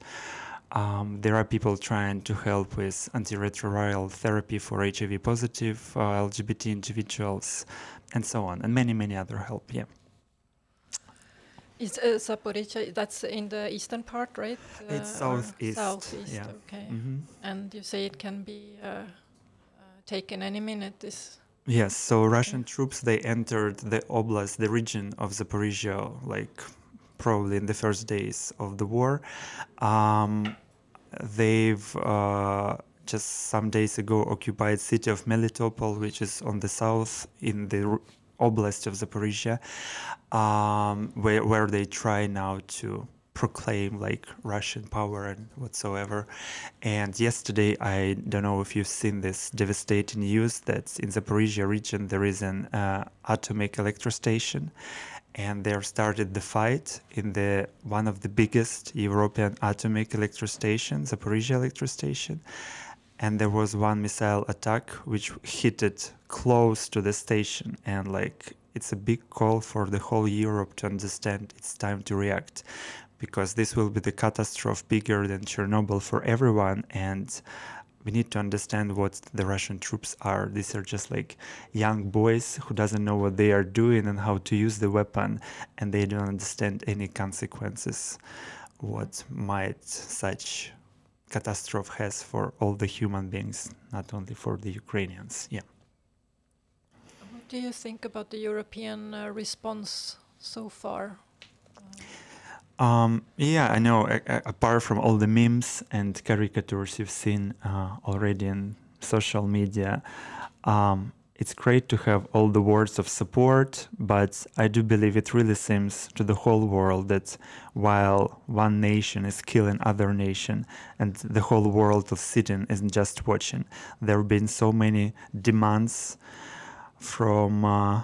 Um, there are people trying to help with antiretroviral therapy for HIV positive uh, LGBT individuals, and so on, and many, many other help. Yeah. Is uh, Zaporizhia, that's in the eastern part, right? Uh, it's southeast. Southeast, yeah. okay. Mm -hmm. And you say it can be uh, uh, taken any minute, this Yes, so Russian troops they entered the oblast, the region of Zaporizhia, like probably in the first days of the war. Um, they've uh, just some days ago occupied city of Melitopol, which is on the south in the oblast of Zaporizhia, um, where, where they try now to proclaim like Russian power and whatsoever. And yesterday, I don't know if you've seen this devastating news that in the Zaporizhia region there is an uh, atomic electrostation and there started the fight in the one of the biggest European atomic electrostation, Zaporizhia electrostation, and there was one missile attack which hit it close to the station, and like it's a big call for the whole Europe to understand it's time to react, because this will be the catastrophe bigger than Chernobyl for everyone. And we need to understand what the Russian troops are. These are just like young boys who doesn't know what they are doing and how to use the weapon, and they don't understand any consequences. What might such catastrophe has for all the human beings, not only for the Ukrainians. Yeah. What do you think about the European uh, response so far? Um, yeah, I know. A- a- apart from all the memes and caricatures you've seen uh, already in social media, um, it's great to have all the words of support, but I do believe it really seems to the whole world that while one nation is killing other nation and the whole world is sitting and just watching, there have been so many demands from uh,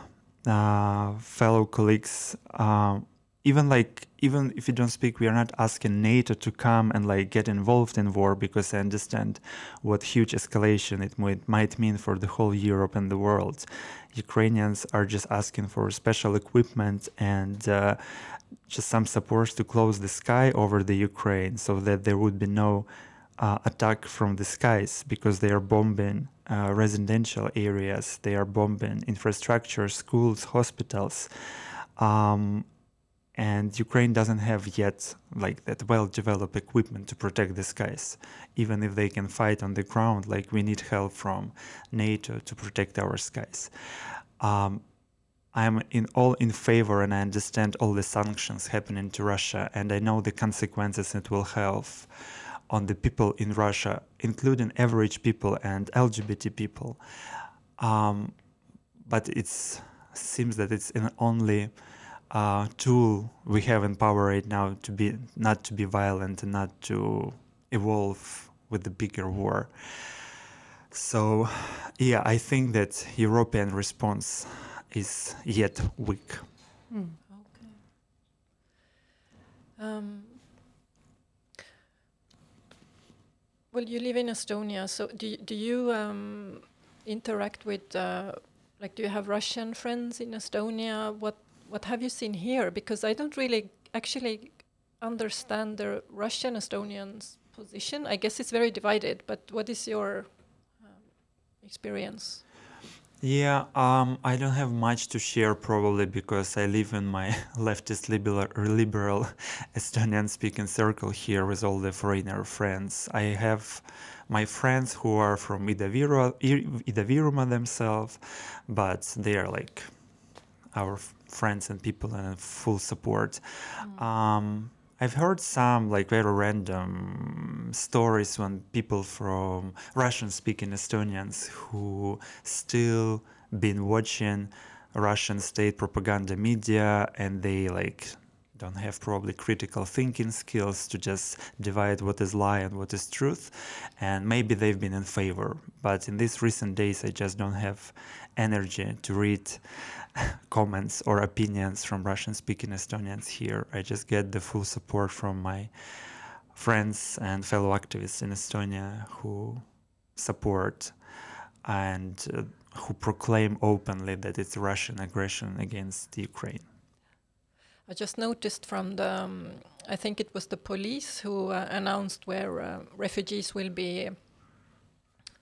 uh, fellow colleagues. Uh, even like even if you don't speak, we are not asking NATO to come and like get involved in war because I understand what huge escalation it might, might mean for the whole Europe and the world. Ukrainians are just asking for special equipment and uh, just some support to close the sky over the Ukraine so that there would be no uh, attack from the skies because they are bombing uh, residential areas, they are bombing infrastructure, schools, hospitals. Um, and Ukraine doesn't have yet like that well-developed equipment to protect the skies. Even if they can fight on the ground, like we need help from NATO to protect our skies. Um, I'm in all in favor, and I understand all the sanctions happening to Russia, and I know the consequences it will have on the people in Russia, including average people and LGBT people. Um, but it seems that it's only uh, tool we have in power right now to be not to be violent and not to evolve with the bigger war. So, yeah, I think that European response is yet weak. Mm. Okay. Um, well, you live in Estonia, so do do you um, interact with uh, like do you have Russian friends in Estonia? What what have you seen here? Because I don't really actually understand the Russian Estonians' position. I guess it's very divided, but what is your um, experience? Yeah, um, I don't have much to share probably because I live in my leftist liberal, liberal Estonian speaking circle here with all the foreigner friends. I have my friends who are from Ida-Virumaa themselves, but they are like our friends and people and full support. Mm. Um, I've heard some like very random stories when people from Russian-speaking Estonians who still been watching Russian state propaganda media and they like don't have probably critical thinking skills to just divide what is lie and what is truth and maybe they've been in favor but in these recent days i just don't have energy to read comments or opinions from Russian speaking Estonians here. I just get the full support from my friends and fellow activists in Estonia who support and uh, who proclaim openly that it's Russian aggression against Ukraine. I just noticed from the, um, I think it was the police who uh, announced where uh, refugees will be,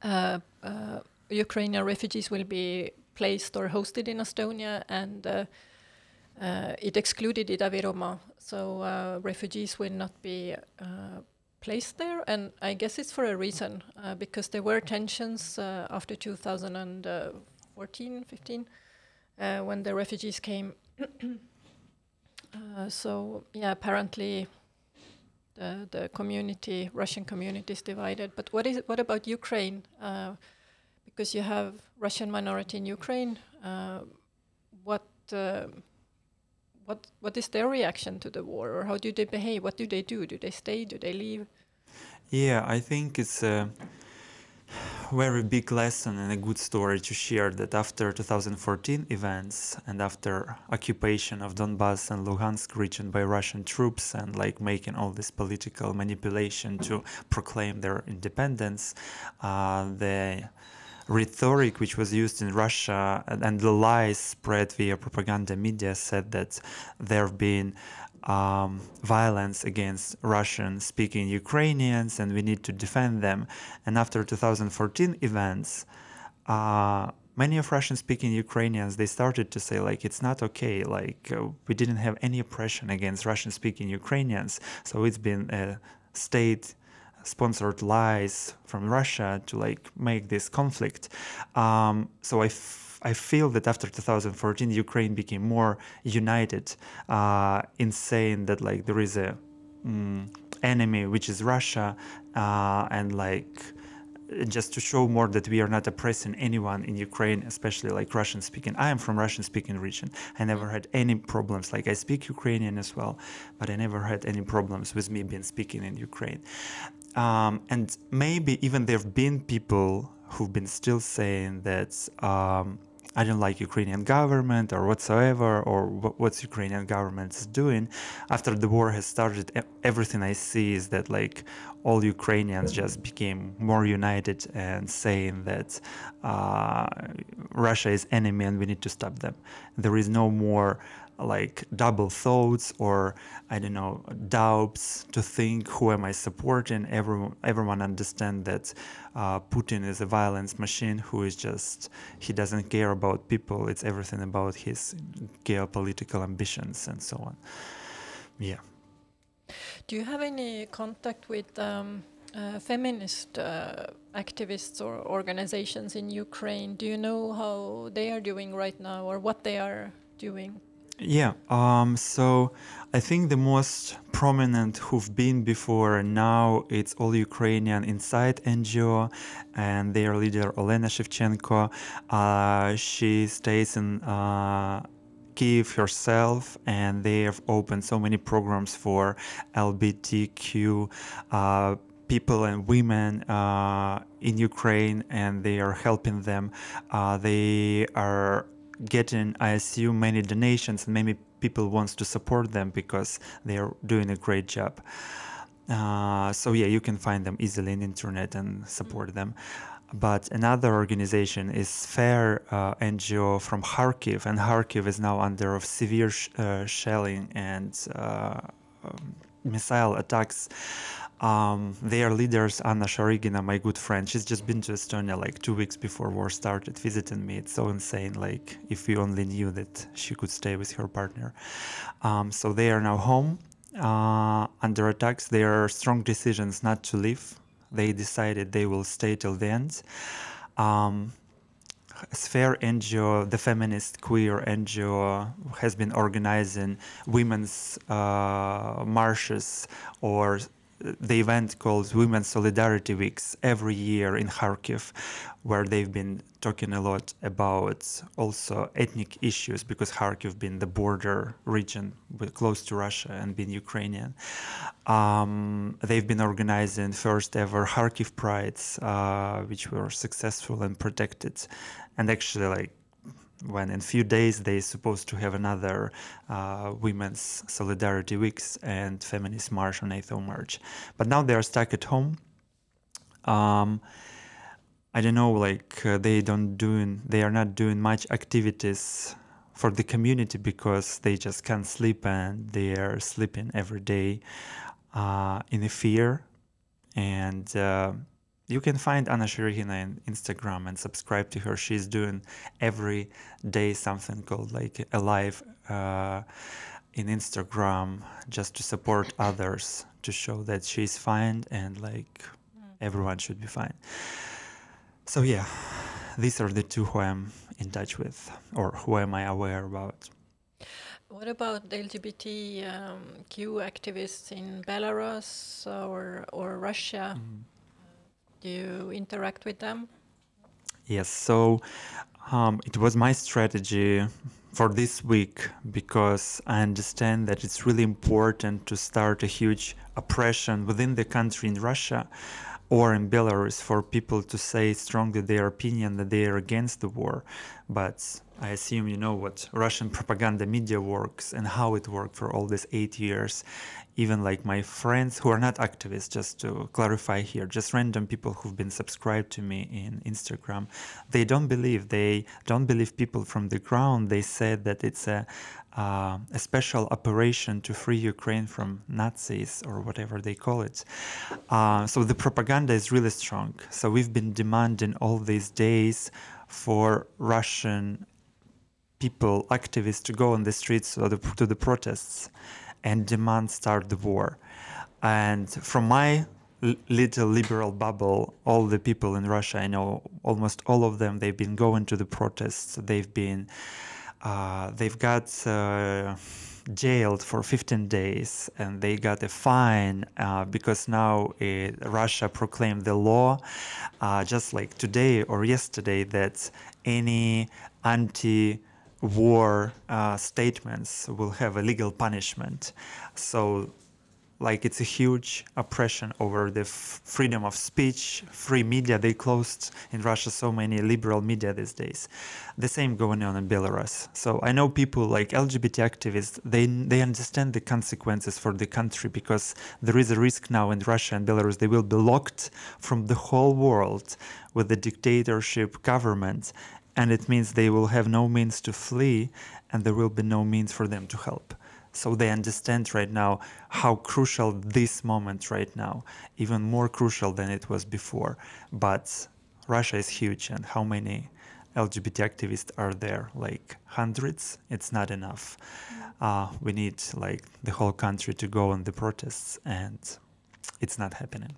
uh, uh, Ukrainian refugees will be placed or hosted in Estonia, and uh, uh, it excluded Ida-Virumaa. So refugees will not be placed there, and I guess it's for a reason because there were tensions after 2014, 15, when the refugees came. so yeah, apparently the the community, Russian community, is divided. But what is what about Ukraine? Uh, because you have Russian minority in Ukraine. Uh, what uh, what what is their reaction to the war, or how do they behave? What do they do? Do they stay? Do they leave? Yeah, I think it's a very big lesson and a good story to share that after 2014 events and after occupation of Donbass and Luhansk region by Russian troops and like making all this political manipulation to proclaim their independence, uh, the rhetoric which was used in Russia and the lies spread via propaganda media said that there have been um, violence against Russian speaking Ukrainians and we need to defend them. And after 2014 events, uh, many of Russian speaking Ukrainians they started to say like it's not okay. Like uh, we didn't have any oppression against Russian speaking Ukrainians. So it's been a state sponsored lies from Russia to like make this conflict. Um, so I I feel that after 2014, Ukraine became more united uh, in saying that like there is a mm, enemy which is Russia, uh, and like just to show more that we are not oppressing anyone in Ukraine, especially like Russian speaking. I am from Russian speaking region. I never had any problems. Like I speak Ukrainian as well, but I never had any problems with me being speaking in Ukraine. Um, and maybe even there have been people who've been still saying that um, I don't like Ukrainian government or whatsoever, or what Ukrainian government is doing. After the war has started, everything I see is that like all Ukrainians just became more united and saying that uh, Russia is enemy and we need to stop them. There is no more like double thoughts or I don't know doubts to think who am I supporting. Everyone everyone understand that uh, Putin is a violence machine who is just he doesn't care about people. It's everything about his geopolitical ambitions and so on. Yeah. Do you have any contact with um, uh, feminist uh, activists or organizations in Ukraine? Do you know how they are doing right now or what they are doing? Yeah, um, so I think the most prominent who've been before now it's all Ukrainian inside NGO and their leader Olena Shevchenko. Uh, she stays in uh, Kiev herself and they have opened so many programs for LGBTQ uh, people and women uh, in Ukraine and they are helping them. Uh, they are getting, I assume, many donations and many people wants to support them because they are doing a great job. Uh, so yeah, you can find them easily in internet and support them. But another organization is Fair uh, NGO from Kharkiv, and Kharkiv is now under of severe sh- uh, shelling and uh, um, missile attacks. Um, their leaders, Anna Sharygina, my good friend, she's just been to Estonia like two weeks before war started, visiting me. It's so insane. Like, if we only knew that she could stay with her partner. Um, so they are now home uh, under attacks. There are strong decisions not to leave. They decided they will stay till the end. Um, Sphere NGO, the feminist queer NGO, has been organizing women's uh, marches or the event called Women's Solidarity Weeks every year in Kharkiv, where they've been talking a lot about also ethnic issues because Kharkiv being the border region close to Russia and being Ukrainian. Um, they've been organizing first ever Kharkiv prides, uh, which were successful and protected. And actually, like when in a few days they're supposed to have another uh, women's solidarity weeks and feminist march on 8th of march. But now they are stuck at home. Um, i don't know like uh, they don't doing they are not doing much activities for the community because they just can't sleep and they are sleeping every day uh, in a fear. And uh, you can find Anna Sharygina on Instagram and subscribe to her. She's doing every day something called like a live uh, in Instagram just to support others to show that she's fine and like everyone should be fine. So yeah, these are the two who I'm in touch with or who am I aware about. What about the LGBTQ um, activists in Belarus or or Russia? Mm you interact with them? Yes, so um, it was my strategy for this week because I understand that it's really important to start a huge oppression within the country in Russia or in Belarus for people to say strongly their opinion that they are against the war. But I assume you know what Russian propaganda media works and how it worked for all these eight years. Even like my friends who are not activists, just to clarify here, just random people who've been subscribed to me in Instagram, they don't believe. They don't believe people from the ground. They said that it's a uh, a special operation to free Ukraine from Nazis or whatever they call it. Uh, so the propaganda is really strong. So we've been demanding all these days for Russian people, activists, to go on the streets the, to the protests and demand start the war. And from my little liberal bubble, all the people in Russia, I know almost all of them, they've been going to the protests. They've been uh, they've got uh, jailed for 15 days and they got a fine uh, because now it, Russia proclaimed the law uh, just like today or yesterday that any anti war uh, statements will have a legal punishment. So like it's a huge oppression over the freedom of speech, free media. They closed in Russia so many liberal media these days. The same going on in Belarus. So I know people like LGBT activists. They they understand the consequences for the country because there is a risk now in Russia and Belarus. They will be locked from the whole world with the dictatorship government, and it means they will have no means to flee, and there will be no means for them to help. So they understand right now how crucial this moment right now even more crucial than it was before. But russia is huge and how many lgbt activists are there? Like hundreds? It's not enough. Uh, we need like the whole country to go on the protests and it's not happening.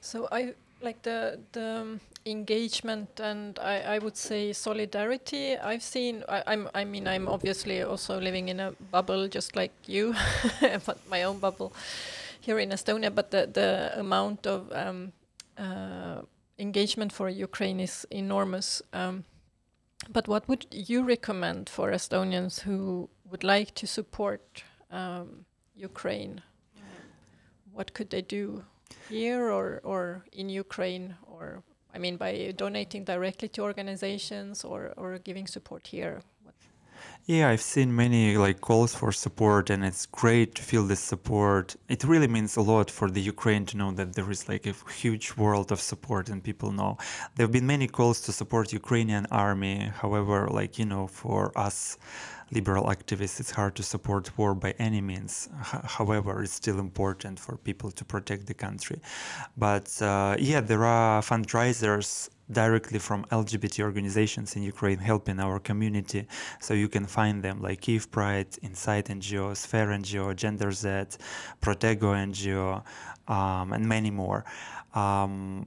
So i like the the engagement and I, I would say solidarity I've seen I, I'm I mean I'm obviously also living in a bubble just like you but my own bubble here in Estonia but the the amount of um, uh, engagement for Ukraine is enormous um, but what would you recommend for Estonians who would like to support um, Ukraine? What could they do here or, or in Ukraine or I mean by donating directly to organizations or, or giving support here? Yeah, I've seen many like calls for support and it's great to feel this support. It really means a lot for the Ukraine to know that there is like a huge world of support and people know. There have been many calls to support Ukrainian army. However, like you know, for us liberal activists, it's hard to support war by any means. H- however, it's still important for people to protect the country. But uh, yeah, there are fundraisers directly from LGBT organizations in Ukraine helping our community. So you can find them like Kiev Pride, Insight NGO, Sphere NGO, Gender Z, Protego NGO, um, and many more. Um,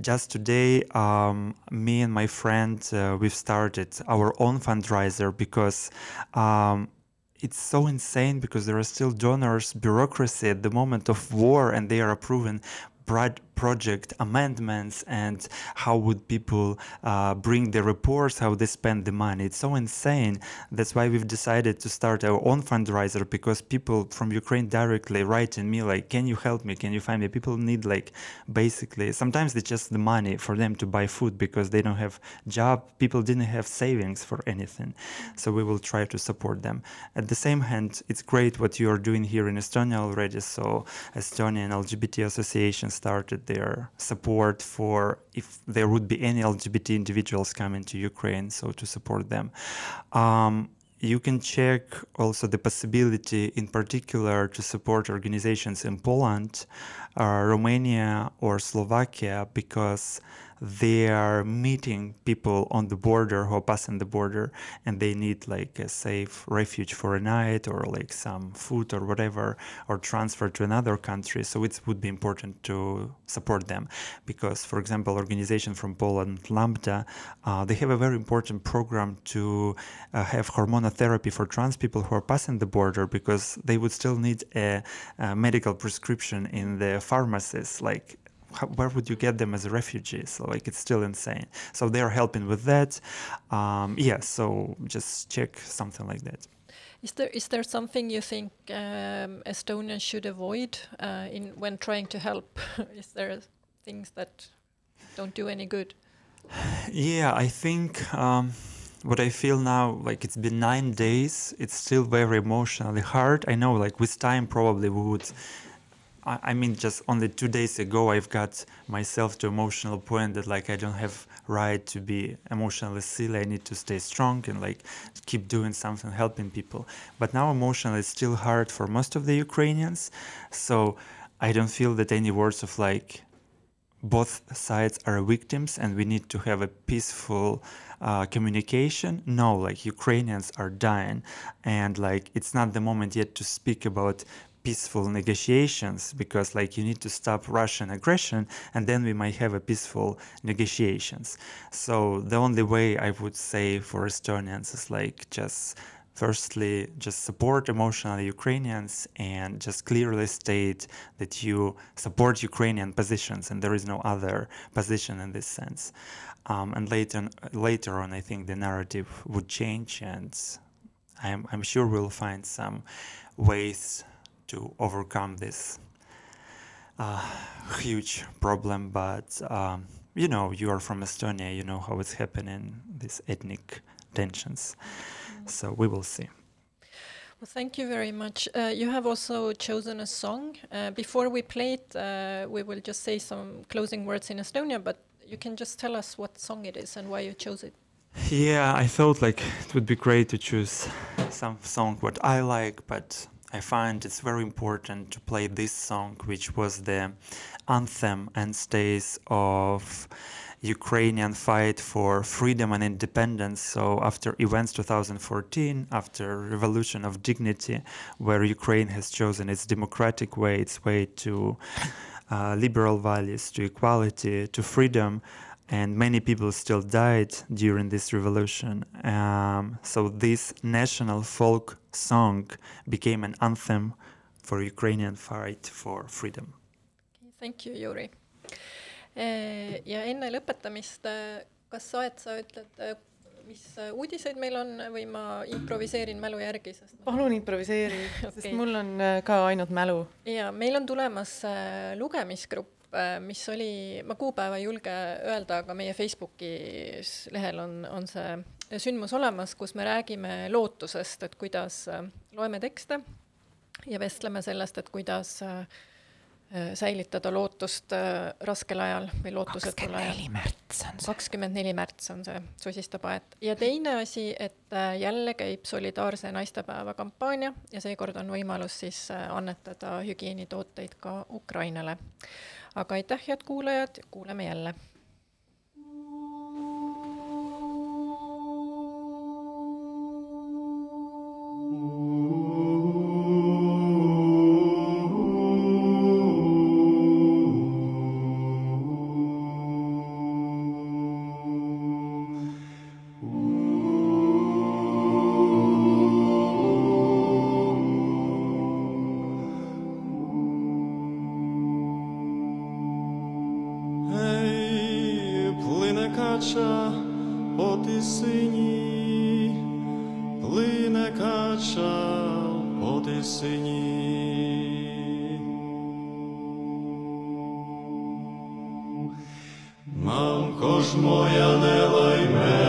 just today, um, me and my friend, uh, we've started our own fundraiser because um, it's so insane because there are still donors, bureaucracy at the moment of war, and they are approving project amendments and how would people uh, bring the reports, how they spend the money. It's so insane. That's why we've decided to start our own fundraiser because people from Ukraine directly write to me like, "Can you help me? Can you find me?" People need like basically sometimes it's just the money for them to buy food because they don't have job. People didn't have savings for anything, so we will try to support them. At the same hand, it's great what you are doing here in Estonia already. So Estonian LGBT Association started their support for if there would be any LGBT individuals coming to Ukraine, so to support them. Um, you can check also the possibility, in particular, to support organizations in Poland, uh, Romania, or Slovakia because they are meeting people on the border who are passing the border and they need like a safe refuge for a night or like some food or whatever or transfer to another country. So it would be important to support them. Because for example organization from poland lambda uh, they have a very important program to uh, have hormonal therapy for trans people who are passing the border because they would still need a, a medical prescription in the pharmacies. Like how, where would you get them as a refugee? So like it's still insane. So they are helping with that. Um, yeah, so just check something like that. Is there is there something you think um, Estonians should avoid uh, in when trying to help? is there things that don't do any good? Yeah, I think um, what I feel now, like it's been nine days, it's still very emotionally hard. I know, like with time, probably we would. I, mean, just only two days ago, I've got myself to emotional point that like I don't have right to be emotionally silly. I need to stay strong and like keep doing something, helping people. But now emotionally, it's still hard for most of the Ukrainians. So I don't feel that any words of like both sides are victims and we need to have a peaceful uh, communication no like ukrainians are dying and like it's not the moment yet to speak about peaceful negotiations because like you need to stop russian aggression and then we might have a peaceful negotiations so the only way i would say for estonians is like just firstly just support emotionally Ukrainians and just clearly state that you support Ukrainian positions and there is no other position in this sense. Um, and later, later on, I think the narrative would change and I'm, I'm sure we'll find some ways to overcome this uh, huge problem. But um, you know, you are from Estonia, you know how it's happening, these ethnic tensions. So we will see. Well, thank you very much. Uh, you have also chosen a song. Uh, before we play it, uh, we will just say some closing words in Estonia, but you can just tell us what song it is and why you chose it. Yeah, I thought like it would be great to choose some song what I like, but I find it's very important to play this song, which was the anthem and stays of Ukrainian fight for freedom and independence. So after events 2014, after revolution of dignity, where Ukraine has chosen its democratic way, its way to uh, liberal values, to equality, to freedom, and many people still died during this revolution. Um, so this national folk song became an anthem for Ukrainian fight for freedom. Thank you, Yuri. Eh, ja enne lõpetamist, eh, kas sa, et sa ütled, eh, mis uudiseid meil on või ma improviseerin mälu järgi, sest palun improviseeri okay., sest mul on ka ainult mälu. ja meil on tulemas lugemisgrupp, mis oli, ma kuupäeva ei julge öelda, aga meie Facebooki lehel on, on see sündmus olemas, kus me räägime lootusest, et kuidas loeme tekste ja vestleme sellest, et kuidas äh, Äh, säilitada lootust äh, raskel ajal või lootusetul ajal. kakskümmend neli märts on see. kakskümmend neli märts on see sosistab aed. ja teine asi, et äh, jälle käib solidaarse naistepäeva kampaania ja seekord on võimalus siis annetada hügieenitooteid ka Ukrainale. Aga aitäh, head kuulajad, kuuleme jälle Мамко ж моя не лайме.